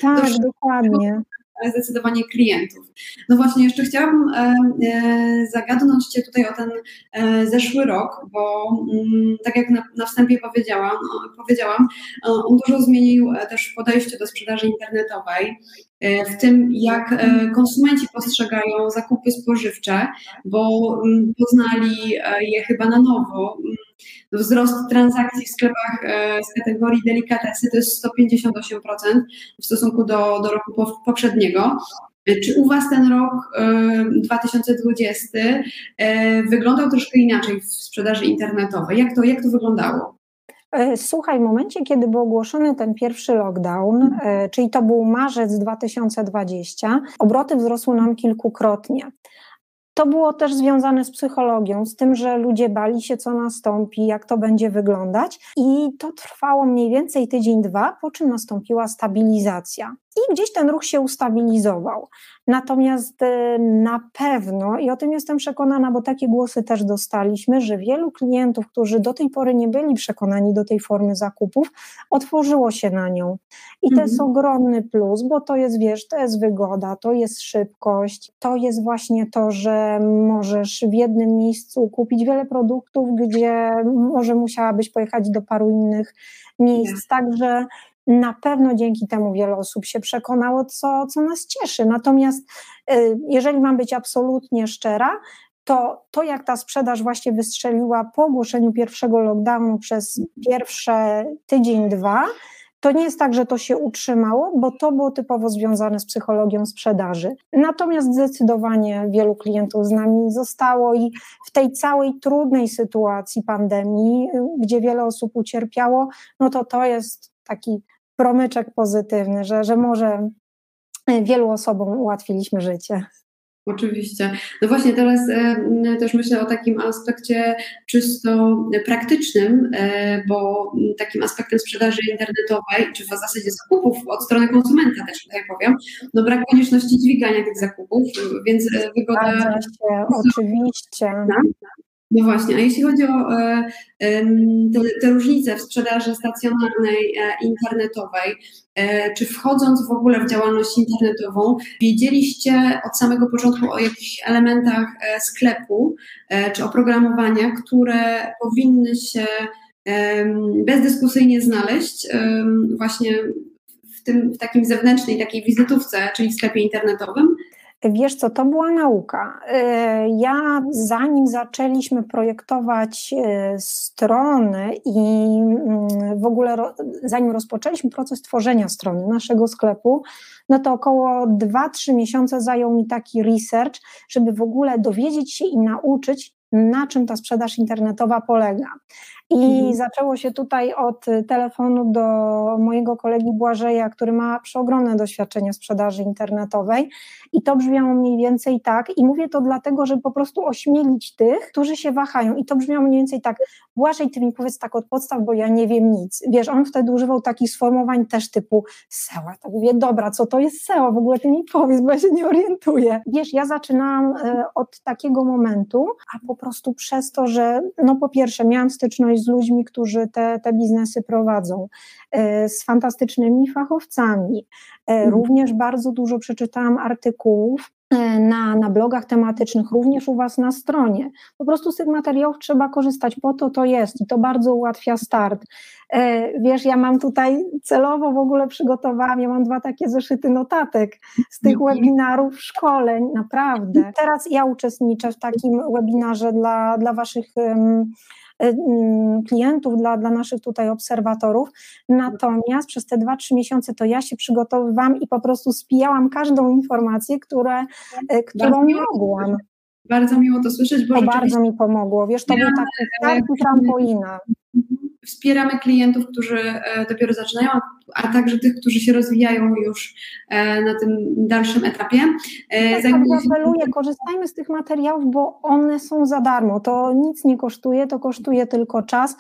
tak dokładnie zdecydowanie klientów. No właśnie, jeszcze chciałabym e, e, zagadnąć Cię tutaj o ten e, zeszły rok, bo mm, tak jak na, wstępie powiedziałam, powiedziałam, on dużo zmienił też podejście do sprzedaży internetowej w tym, jak konsumenci postrzegają zakupy spożywcze, bo mm, poznali je chyba na nowo. Wzrost transakcji w sklepach z kategorii delikatesy to jest 158% w stosunku do, do roku poprzedniego. Czy u Was ten rok 2020 e, wyglądał troszkę inaczej w sprzedaży internetowej? Jak to, jak to wyglądało? E, słuchaj, w momencie, kiedy był ogłoszony ten pierwszy lockdown, e, czyli to był marzec 2020, obroty wzrosły nam kilkukrotnie. To było też związane z psychologią, z tym, że ludzie bali się, co nastąpi, jak to będzie wyglądać, i to trwało mniej więcej tydzień, dwa, po czym nastąpiła stabilizacja. I gdzieś ten ruch się ustabilizował. Natomiast y, na pewno, i o tym jestem przekonana, bo takie głosy też dostaliśmy, że wielu klientów, którzy do tej pory nie byli przekonani do tej formy zakupów, otworzyło się na nią. I to jest mhm. ogromny plus, bo to jest, wiesz, to jest wygoda, to jest szybkość, to jest właśnie to, że możesz w jednym miejscu kupić wiele produktów, gdzie może musiałabyś pojechać do paru innych miejsc. Także na pewno dzięki temu wiele osób się przekonało, co, co nas cieszy. Natomiast y, jeżeli mam być absolutnie szczera, to to, jak ta sprzedaż właśnie wystrzeliła po ogłoszeniu pierwszego lockdownu przez pierwsze tydzień, dwa, to nie jest tak, że to się utrzymało, bo to było typowo związane z psychologią sprzedaży. Natomiast zdecydowanie wielu klientów z nami zostało i w tej całej trudnej sytuacji pandemii, gdzie wiele osób ucierpiało, no to to jest taki promyczek pozytywny, że, że może wielu osobom ułatwiliśmy życie. Oczywiście. No właśnie teraz e, też myślę o takim aspekcie czysto praktycznym, e, bo takim aspektem sprzedaży internetowej, czy w zasadzie zakupów od strony konsumenta też tutaj powiem, no brak konieczności dźwigania tych zakupów, więc e, wygoda... Się, oczywiście. No właśnie, a jeśli chodzi o e, te, te, różnice w sprzedaży stacjonarnej, e, internetowej, e, czy wchodząc w ogóle w działalność internetową, wiedzieliście od samego początku o jakichś elementach sklepu czy oprogramowania, które powinny się bezdyskusyjnie znaleźć właśnie w, tym, w takim zewnętrznej takiej wizytówce, czyli w sklepie internetowym? Wiesz co, to była nauka. E, ja zanim zaczęliśmy projektować e, strony i mm, w ogóle zanim rozpoczęliśmy proces tworzenia strony naszego sklepu, no to około 2-3 miesiące zajął mi taki research, żeby w ogóle dowiedzieć się i nauczyć, na czym ta sprzedaż internetowa polega. I mhm. zaczęło się tutaj od telefonu do mojego kolegi Błażeja, który ma przeogromne doświadczenie sprzedaży internetowej. I to brzmiało mniej więcej tak. I mówię to dlatego, żeby po prostu ośmielić tych, którzy się wahają. I to brzmiało mniej więcej tak. Błażej, ty mi powiedz tak od podstaw, bo ja nie wiem nic. Wiesz, on wtedy używał takich sformułowań też typu SEO. Tak mówię, dobra, co to jest SEO? W ogóle ty mi powiedz, bo ja się nie orientuję. Wiesz, ja zaczynałam e, od takiego momentu, a po prostu przez to, że no po pierwsze miałam styczność z ludźmi, którzy te, te biznesy prowadzą, e, z fantastycznymi fachowcami. E, mhm. Również bardzo dużo przeczytałam artykułów e, na, na blogach tematycznych, również u Was na stronie. Po prostu z tych materiałów trzeba korzystać, po to to jest i to bardzo ułatwia start. Wiesz, ja mam tutaj celowo w ogóle przygotowałam, ja mam dwa takie zeszyty notatek z tych mhm. webinarów, szkoleń, naprawdę. Teraz ja uczestniczę w takim webinarze dla, dla Waszych um, klientów, dla, dla naszych tutaj obserwatorów. Natomiast przez te 2-3 miesiące to ja się przygotowywałam i po prostu spijałam każdą informację, które, y, którą mogłam. Bardzo miło to słyszeć, bo to bardzo mi pomogło. Wiesz, to był taki start trampolina. Wspieramy klientów, którzy e, dopiero zaczynają, a także tych, którzy się rozwijają już e, na tym dalszym etapie. E, tak, tak apeluję, korzystajmy z tych materiałów, bo one są za darmo. To nic nie kosztuje, to kosztuje tylko czas.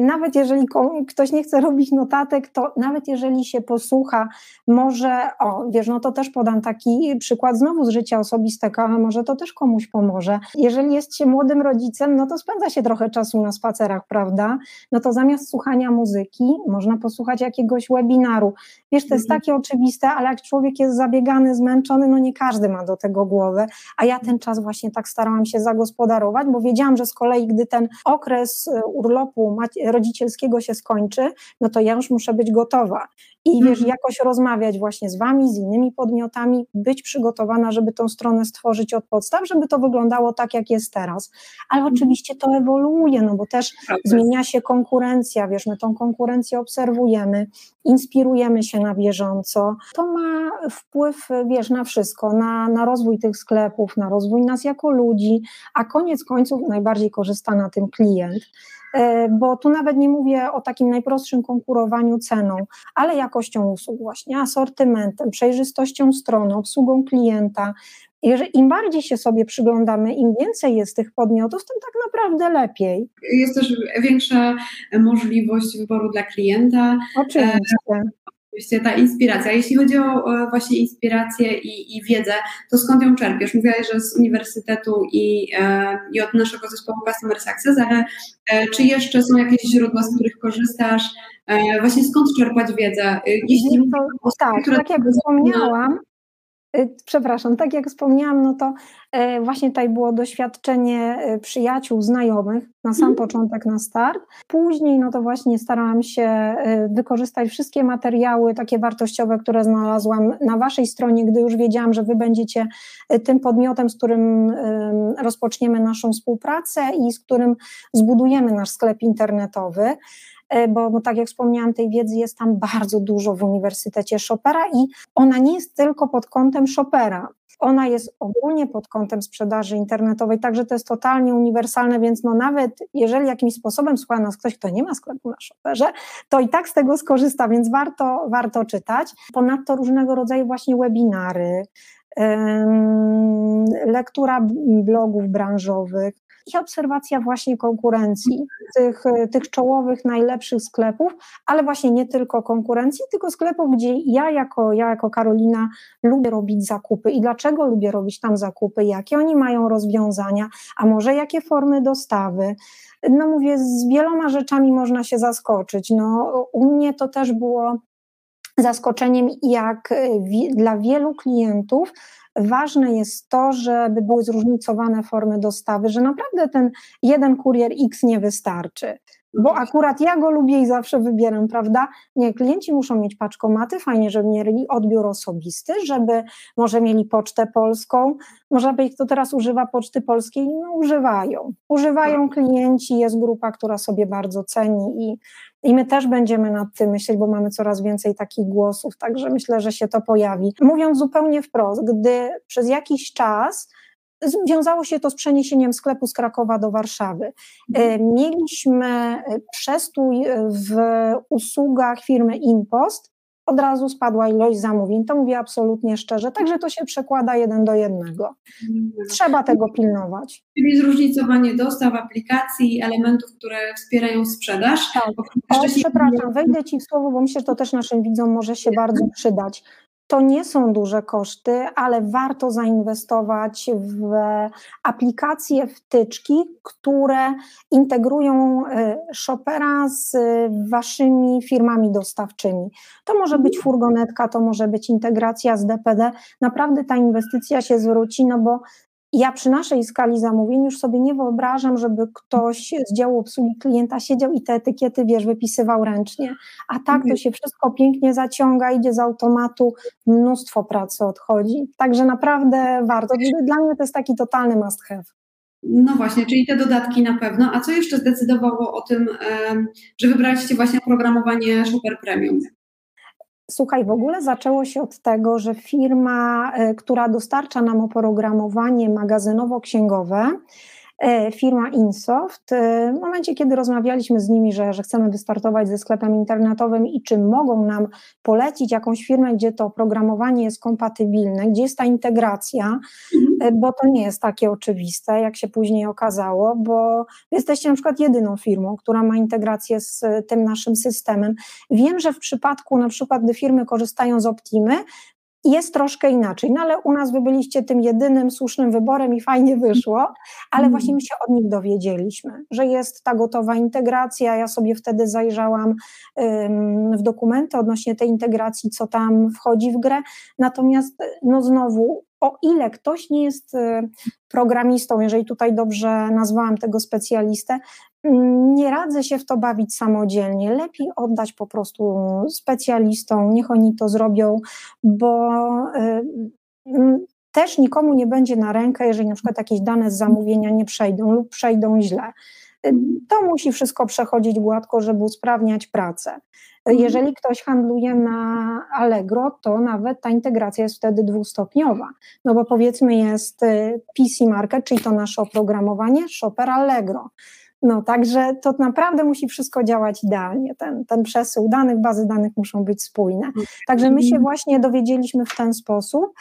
Nawet jeżeli ktoś nie chce robić notatek, to nawet jeżeli się posłucha, może, o wiesz, no to też podam taki przykład znowu z życia osobistego, ale może to też komuś pomoże. Jeżeli jest się młodym rodzicem, no to spędza się trochę czasu na spacerach, prawda? No to zamiast słuchania muzyki, można posłuchać jakiegoś webinaru. Wiesz, to jest mhm. takie oczywiste, ale jak człowiek jest zabiegany, zmęczony, no nie każdy ma do tego głowę, a ja ten czas właśnie tak starałam się zagospodarować, bo wiedziałam, że z kolei, gdy ten okres e, urlopu rodzicielskiego się skończy, no to ja już muszę być gotowa i wiesz, mhm. jakoś rozmawiać właśnie z wami, z innymi podmiotami, być przygotowana, żeby tą stronę stworzyć od podstaw, żeby to wyglądało tak, jak jest teraz. Ale mhm. oczywiście to ewoluuje, no bo też zmienia się konkurencja, wiesz, my tą konkurencję obserwujemy, inspirujemy się na bieżąco. To ma wpływ, wiesz, na wszystko, na, na rozwój tych sklepów, na rozwój nas jako ludzi, a koniec końców najbardziej korzysta na tym klient. E, bo tu nawet nie mówię o takim najprostszym konkurowaniu ceną, ale jakością usług właśnie, asortymentem, przejrzystością strony, obsługą klienta. Im bardziej się sobie przyglądamy, im więcej jest tych podmiotów, tym tak naprawdę lepiej. Jest też większa możliwość wyboru dla klienta. Oczywiście. Oczywiście ta inspiracja. Jeśli chodzi o właśnie inspirację i, i wiedzę, to skąd ją czerpiesz? Mówiłaś, że z uniwersytetu i, e, i od naszego zespołu Customer Success, ale e, czy jeszcze są jakieś źródła, z których korzystasz? E, właśnie skąd czerpać wiedzę? Jeśli to, tak, tak jak wspomniałam, przepraszam, tak jak wspomniałam, no to e, właśnie tutaj było doświadczenie e, przyjaciół, znajomych na sam mhm. początek, na start. Później, no to właśnie starałam się e, wykorzystać wszystkie materiały takie wartościowe, które znalazłam na Waszej stronie, gdy już wiedziałam, że Wy będziecie tym podmiotem, z którym rozpoczniemy naszą współpracę i z którym zbudujemy nasz sklep internetowy. E, bo, bo tak jak wspomniałam, tej wiedzy jest tam bardzo dużo w Uniwersytecie Chopera i ona nie jest tylko pod kątem Chopera. Ona jest ogólnie pod kątem sprzedaży internetowej, także to jest totalnie uniwersalne, więc no nawet jeżeli jakimś sposobem słucha nas ktoś, kto nie ma sklepu na Shopperze, to i tak z tego skorzysta, więc warto, warto czytać. Ponadto różnego rodzaju właśnie webinary, lektura blogów branżowych, i obserwacja właśnie konkurencji, tych, tych czołowych, najlepszych sklepów, ale właśnie nie tylko konkurencji, tylko sklepów, gdzie ja jako, ja jako Karolina lubię robić zakupy i dlaczego lubię robić tam zakupy, jakie oni mają rozwiązania, a może jakie formy dostawy. No mówię, z wieloma rzeczami można się zaskoczyć. No, u mnie to też było zaskoczeniem, jak dla wielu klientów Ważne jest to, żeby były zróżnicowane formy dostawy, że naprawdę ten jeden kurier X nie wystarczy bo akurat ja go lubię i zawsze wybieram, prawda? Nie, klienci muszą mieć paczkomaty, fajnie, żeby mieli odbiór osobisty, żeby może mieli pocztę polską, może być kto teraz używa poczty polskiej, no używają. Używają klienci, jest grupa, która sobie bardzo ceni i, i my też będziemy nad tym myśleć, bo mamy coraz więcej takich głosów, także myślę, że się to pojawi. Mówiąc zupełnie wprost, gdy przez jakiś czas Wiązało się to z przeniesieniem sklepu z Krakowa do Warszawy. E, mieliśmy e, przestój w usługach firmy Impost, od razu spadła ilość zamówień. To mówię absolutnie szczerze, także to się przekłada jeden do jednego. Trzeba tego pilnować. Czyli zróżnicowanie dostaw, aplikacji, elementów, które wspierają sprzedaż. Tak. O, przepraszam, wejdę Ci w słowo, bo myślę, że to też naszym widzom może się bardzo przydać. To nie są duże koszty, ale warto zainwestować w aplikacje, wtyczki, które integrują y, Shopera z waszymi firmami dostawczymi. To może być furgonetka, to może być integracja z DPD. Naprawdę ta inwestycja się zwróci, no bo ja przy naszej skali zamówień już sobie nie wyobrażam, żeby ktoś z działu obsługi klienta siedział i te etykiety, wiesz, wypisywał ręcznie. A tak to mhm. się wszystko pięknie zaciąga, idzie z automatu, mnóstwo pracy odchodzi. Także naprawdę warto. Dla mnie to jest taki totalny must have. No właśnie, czyli te dodatki na pewno. A co jeszcze zdecydowało o tym, że wybraliście właśnie programowanie Super Premium? Słuchaj, w ogóle zaczęło się od tego, że firma, e, która dostarcza nam oprogramowanie magazynowo-księgowe, firma Insoft. E, w momencie, kiedy rozmawialiśmy z nimi, że, że chcemy wystartować ze sklepem internetowym i czy mogą nam polecić jakąś firmę, gdzie to oprogramowanie jest kompatybilne, gdzie jest ta integracja, e, bo to nie jest takie oczywiste, jak się później okazało, bo jesteście na przykład jedyną firmą, która ma integrację z tym naszym systemem. Wiem, że w przypadku na przykład, gdy firmy korzystają z Optimy, jest troszkę inaczej, no ale u nas wy byliście tym jedynym słusznym wyborem i fajnie wyszło, ale mm. właśnie my się od nich dowiedzieliśmy, że jest ta gotowa integracja. Ja sobie wtedy zajrzałam w dokumenty odnośnie tej integracji, co tam wchodzi w grę. Natomiast, no znowu, o ile ktoś nie jest y, programistą, jeżeli tutaj dobrze nazwałam tego specjalistę, nie radzę się w to bawić samodzielnie. Lepiej oddać po prostu specjalistom, niech oni to zrobią, bo y, też nikomu nie będzie na rękę, jeżeli na przykład jakieś dane z zamówienia nie przejdą lub przejdą źle. Y, to musi wszystko przechodzić gładko, żeby usprawniać pracę. Mhm. Jeżeli ktoś handluje na Allegro, to nawet ta integracja jest wtedy dwustopniowa, no bo powiedzmy jest y, PC Market, czyli to nasze oprogramowanie, Shopper Allegro. No, także to naprawdę musi wszystko działać idealnie. Ten, ten przesył danych, bazy danych muszą być spójne. Także my się mhm. właśnie dowiedzieliśmy w ten sposób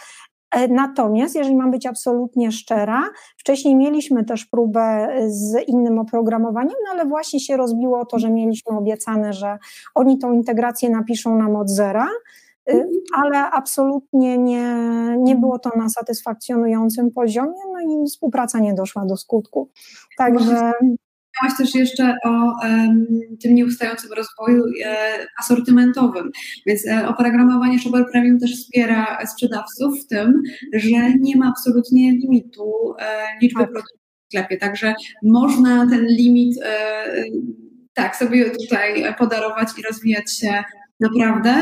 E, natomiast, jeżeli mam być absolutnie szczera, wcześniej mieliśmy też próbę z innym oprogramowaniem, no ale właśnie się rozbiło o to, że mieliśmy obiecane, że oni tą integrację napiszą nam od zera, y, ale absolutnie nie, nie było to na satysfakcjonującym poziomie, no i współpraca nie doszła do skutku. Także Wspomniałaś też jeszcze o um, tym nieustającym rozwoju e, asortymentowym, więc e, oprogramowanie Shopper Premium też wspiera sprzedawców w tym, że nie ma absolutnie limitu e, liczby tak. produktów w sklepie, także można ten limit e, tak sobie tutaj podarować i rozwijać się naprawdę.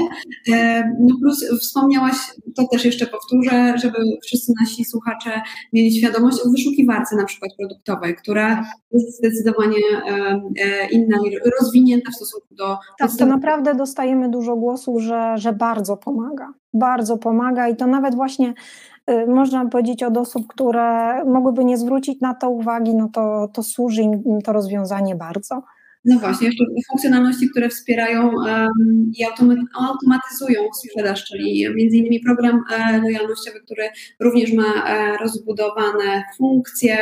E, no plus wspomniałaś, to też jeszcze powtórzę, żeby wszyscy nasi słuchacze mieli świadomość o wyszukiwarce na przykład produktowej, która jest zdecydowanie e, e, inna i rozwinięta w stosunku do... Tak, to naprawdę dostajemy dużo głosów, że, że bardzo pomaga, bardzo pomaga i to nawet właśnie y, można powiedzieć od osób, które mogłyby nie zwrócić na to uwagi, no to, to służy im to rozwiązanie bardzo. No właśnie, jeszcze funkcjonalności, które wspierają um, i automatyzują sprzedaż, czyli między innymi program e, lojalnościowy, który również ma e, rozbudowane funkcje,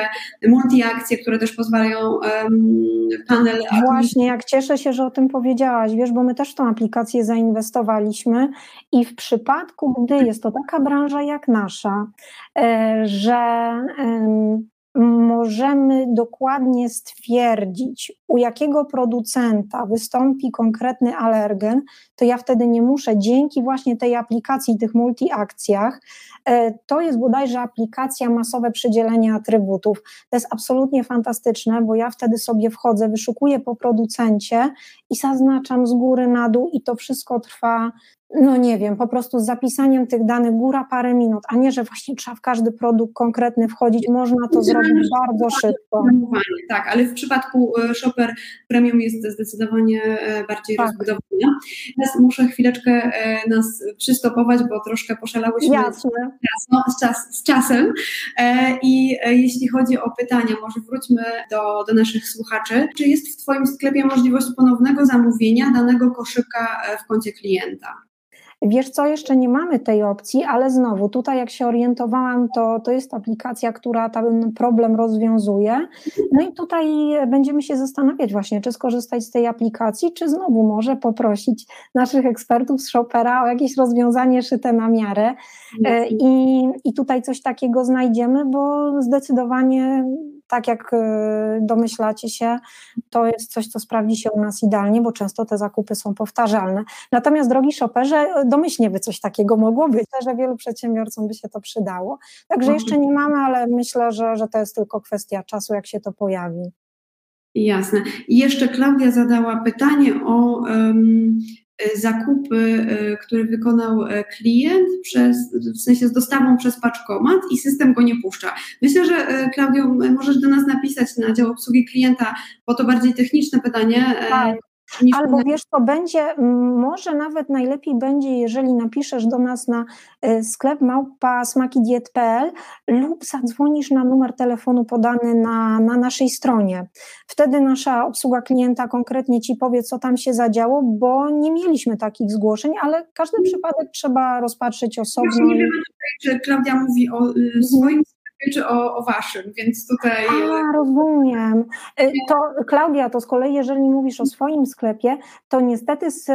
multiakcje, które też pozwalają um, panel... Właśnie, jak cieszę się, że o tym powiedziałaś, wiesz, bo my też w tą aplikację zainwestowaliśmy i w przypadku, gdy jest to taka branża jak nasza, e, że możemy dokładnie stwierdzić, u jakiego producenta wystąpi konkretny alergen, to ja wtedy nie muszę dzięki właśnie tej aplikacji, tych multiakcjach, e, to jest bodajże aplikacja masowe przydzielenie atrybutów. To jest absolutnie fantastyczne, bo ja wtedy sobie wchodzę, wyszukuję po producencie i zaznaczam z góry na dół i to wszystko trwa no nie wiem, po prostu z zapisaniem tych danych góra parę minut, a nie, że właśnie trzeba w każdy produkt konkretny wchodzić, można to zrobić bardzo szybko. Tak, ale w przypadku e, Shopper Premium jest zdecydowanie e, bardziej tak. rozbudowana. Teraz muszę chwileczkę e, nas przystopować, bo troszkę poszalałyśmy Jasne. Z, czas, z czasem i jeśli chodzi o pytania, może wróćmy do, do naszych słuchaczy. Czy jest w Twoim sklepie możliwość ponownego zamówienia danego koszyka w koncie klienta? Wiesz co, jeszcze nie mamy tej opcji, ale znowu tutaj jak się orientowałam, to, to jest aplikacja, która ten problem rozwiązuje. No i tutaj będziemy się zastanawiać właśnie, czy skorzystać z tej aplikacji, czy znowu może poprosić naszych ekspertów z Shopera o jakieś rozwiązanie szyte na miarę. E, I, i tutaj coś takiego znajdziemy, bo zdecydowanie tak jak e, domyślacie się, to jest coś, co sprawdzi się u nas idealnie, bo często te zakupy są powtarzalne. Natomiast, drogi shopperze, domyślnie by coś takiego mogło być, że wielu przedsiębiorcom by się to przydało. Także jeszcze nie mamy, ale myślę, że, że to jest tylko kwestia czasu, jak się to pojawi. Jasne. I jeszcze Klaudia zadała pytanie o um, Y, zakupy, y, które wykonał e, klient przez, w sensie z dostawą przez paczkomat i system go nie puszcza. Myślę, że Klaudio, możesz do nas napisać na dział obsługi klienta, bo to bardziej techniczne pytanie. Tak. Albo wiesz, to będzie, może nawet najlepiej będzie, jeżeli napiszesz do nas na y, sklep małpa smakidiet.pl lub zadzwonisz na numer telefonu podany na, na naszej stronie. Wtedy nasza obsługa klienta konkretnie ci powie, co tam się zadziało, bo nie mieliśmy takich zgłoszeń, ale każdy przypadek trzeba rozpatrzyć osobno. Ja nie że Klaudia mówi o y, mhm. swoim czy o, o waszym, więc tutaj... A, rozumiem. Y, to Klaudia, to z kolei jeżeli mówisz o swoim sklepie, to niestety z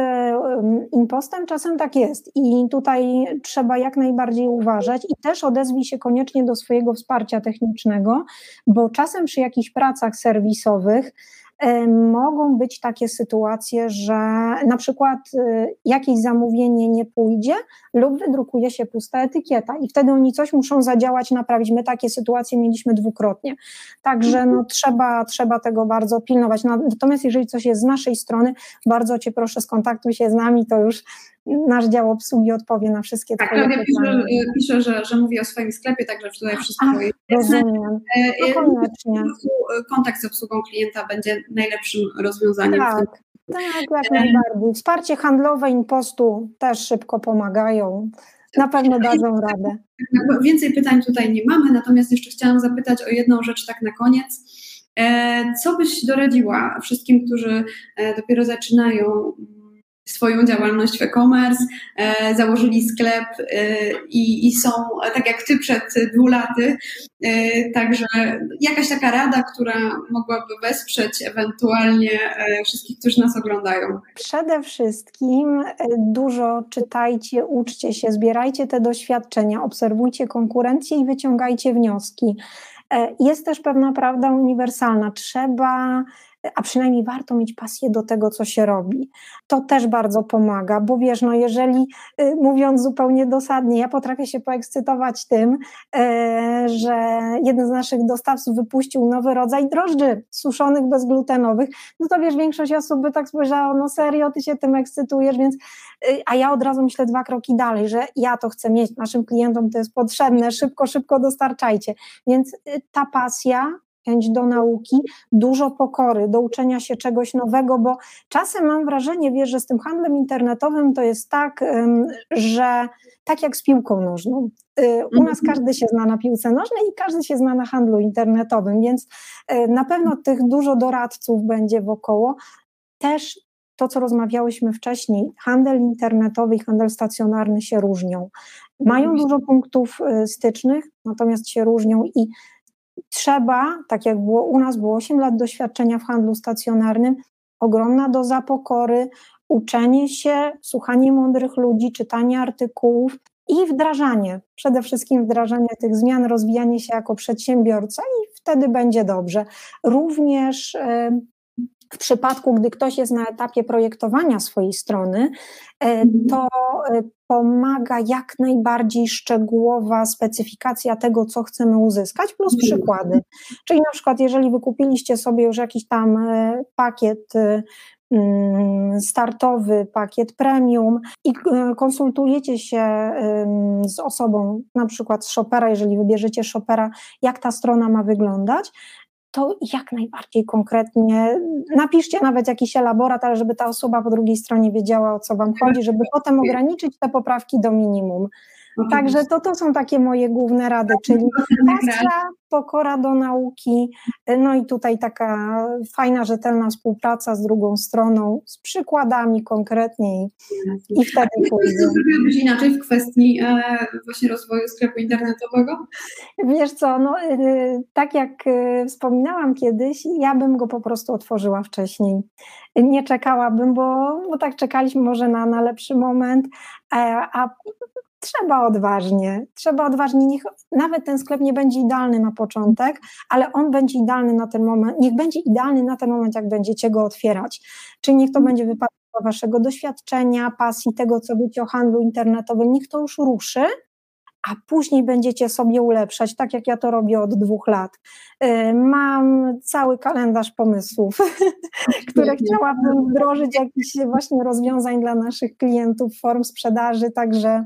impostem czasem tak jest i tutaj trzeba jak najbardziej uważać i też odezwij się koniecznie do swojego wsparcia technicznego, bo czasem przy jakichś pracach serwisowych E, mogą być takie sytuacje, że na przykład e, jakieś zamówienie nie pójdzie lub wydrukuje się pusta etykieta i wtedy oni coś muszą zadziałać, naprawić. My takie sytuacje mieliśmy dwukrotnie. Także no, trzeba, trzeba tego bardzo pilnować. Natomiast jeżeli coś jest z naszej strony, bardzo Cię proszę skontaktuj się z nami, to już nasz dział obsługi odpowie na wszystkie tak, Twoje pytania. Pisze, pisze że, że mówi o swoim sklepie, także tutaj wszystko Ach, jest rozumiem. No, koniecznie. Kontakt z obsługą klienta będzie najlepszym rozwiązaniem. Tak, tak jak najbardziej. Wsparcie handlowe impostu też szybko pomagają. Na pewno dadzą radę. Więcej pytań tutaj nie mamy, natomiast jeszcze chciałam zapytać o jedną rzecz tak na koniec. Co byś doradziła wszystkim, którzy dopiero zaczynają swoją działalność w e-commerce, e, założyli sklep i, i są tak jak ty przed dwu laty. Także jakaś taka rada, która mogłaby wesprzeć ewentualnie wszystkich, którzy nas oglądają. Przede wszystkim dużo czytajcie, uczcie się, zbierajcie te doświadczenia, obserwujcie konkurencję i wyciągajcie wnioski. Jest też pewna prawda uniwersalna. Trzeba a przynajmniej warto mieć pasję do tego, co się robi. To też bardzo pomaga, bo wiesz, no jeżeli y, mówiąc zupełnie dosadnie, ja potrafię się poekscytować tym, e, że jeden z naszych dostawców wypuścił nowy rodzaj drożdży suszonych, bezglutenowych, no to wiesz, większość osób by tak spojrzała, no serio, ty się tym ekscytujesz, więc, y, a ja od razu myślę dwa kroki dalej, że ja to chcę mieć, naszym klientom to jest potrzebne, szybko, szybko dostarczajcie. Więc y, ta pasja chęć do nauki, dużo pokory, do uczenia się czegoś nowego, bo czasem mam wrażenie, wiesz, że z tym handlem internetowym to jest tak, że tak jak z piłką nożną. Y, u nas mhm. każdy się zna na piłce nożnej i każdy się zna na handlu internetowym, więc y, na pewno tych dużo doradców będzie wokoło. Też to, co rozmawiałyśmy wcześniej, handel internetowy i handel stacjonarny się różnią. Mają dużo punktów y, stycznych, natomiast się różnią i trzeba, tak jak było u nas, było 8 lat doświadczenia w handlu stacjonarnym, ogromna doza pokory, uczenie się, słuchanie mądrych ludzi, czytanie artykułów i wdrażanie, przede wszystkim wdrażanie tych zmian, rozwijanie się jako przedsiębiorca i wtedy będzie dobrze. Również w przypadku, gdy ktoś jest na etapie projektowania swojej strony, e, mhm. to e, pomaga jak najbardziej szczegółowa specyfikacja tego, co chcemy uzyskać, plus mhm. przykłady. Czyli na przykład, jeżeli wykupiliście sobie już jakiś tam e, pakiet mm, startowy, pakiet premium i konsultujecie się z osobą, na przykład z shopera, jeżeli wybierzecie shopera, jak ta strona ma wyglądać, to jak najbardziej konkretnie napiszcie nawet jakiś elaborat, ale żeby ta osoba po drugiej stronie wiedziała, o co Wam chodzi, żeby potem ograniczyć te poprawki do minimum. Także to, to są takie moje główne rady, czyli pasja, pokora do nauki, no i tutaj taka fajna, rzetelna współpraca z drugą stroną, z przykładami konkretnie i, i wtedy pójdzie. Zrobiłabyś inaczej w kwestii e, właśnie rozwoju sklepu internetowego? Wiesz co, no y, tak jak y, wspominałam kiedyś, ja bym go po prostu otworzyła wcześniej. Nie czekałabym, bo, bo tak czekaliśmy może na, na lepszy moment, e, a trzeba odważnie, trzeba odważnie, niech nawet ten sklep nie będzie idealny na początek, ale on będzie idealny na ten moment, niech będzie idealny na ten moment, jak będziecie go otwierać. Czyli niech to mhm. będzie wypadek waszego doświadczenia, pasji, tego, co wiecie o handlu internetowym, niech to już ruszy, a później będziecie sobie ulepszać, tak jak ja to robię od dwóch lat. Y, mam cały kalendarz pomysłów, [laughs] które chciałabym wdrożyć, jakichś właśnie rozwiązań dla naszych klientów, form sprzedaży, także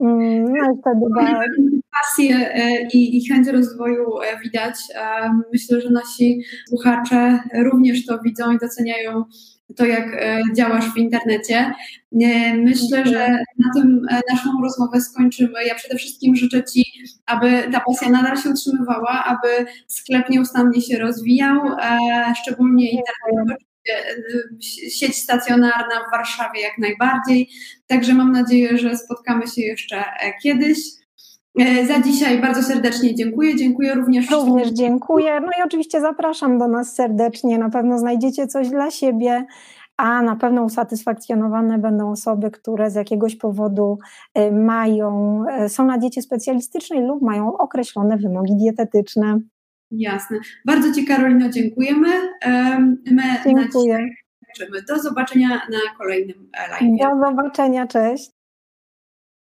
no i wtedy Pasję e, i, i chęć rozwoju e, widać. E, myślę, że nasi słuchacze również to widzą i doceniają to, jak działasz w internecie. Myślę, że na tym naszą rozmowę skończymy. Ja przede wszystkim życzę Ci, aby ta pasja nadal się utrzymywała, aby sklep nieustannie się rozwijał, szczególnie internetowy, sieć stacjonarna w Warszawie jak najbardziej. Także mam nadzieję, że spotkamy się jeszcze e, kiedyś. E, za dzisiaj bardzo serdecznie dziękuję. Dziękuję również. Również dziękuję. No i oczywiście zapraszam do nas serdecznie. Na pewno znajdziecie coś dla siebie, a na pewno usatysfakcjonowane będą osoby, które z jakiegoś powodu e, mają, są na diecie specjalistycznej lub mają określone wymogi dietetyczne. Jasne. Bardzo Ci, Karolino, dziękujemy. My Dziękuję. Do zobaczenia na kolejnym live. Do zobaczenia, cześć.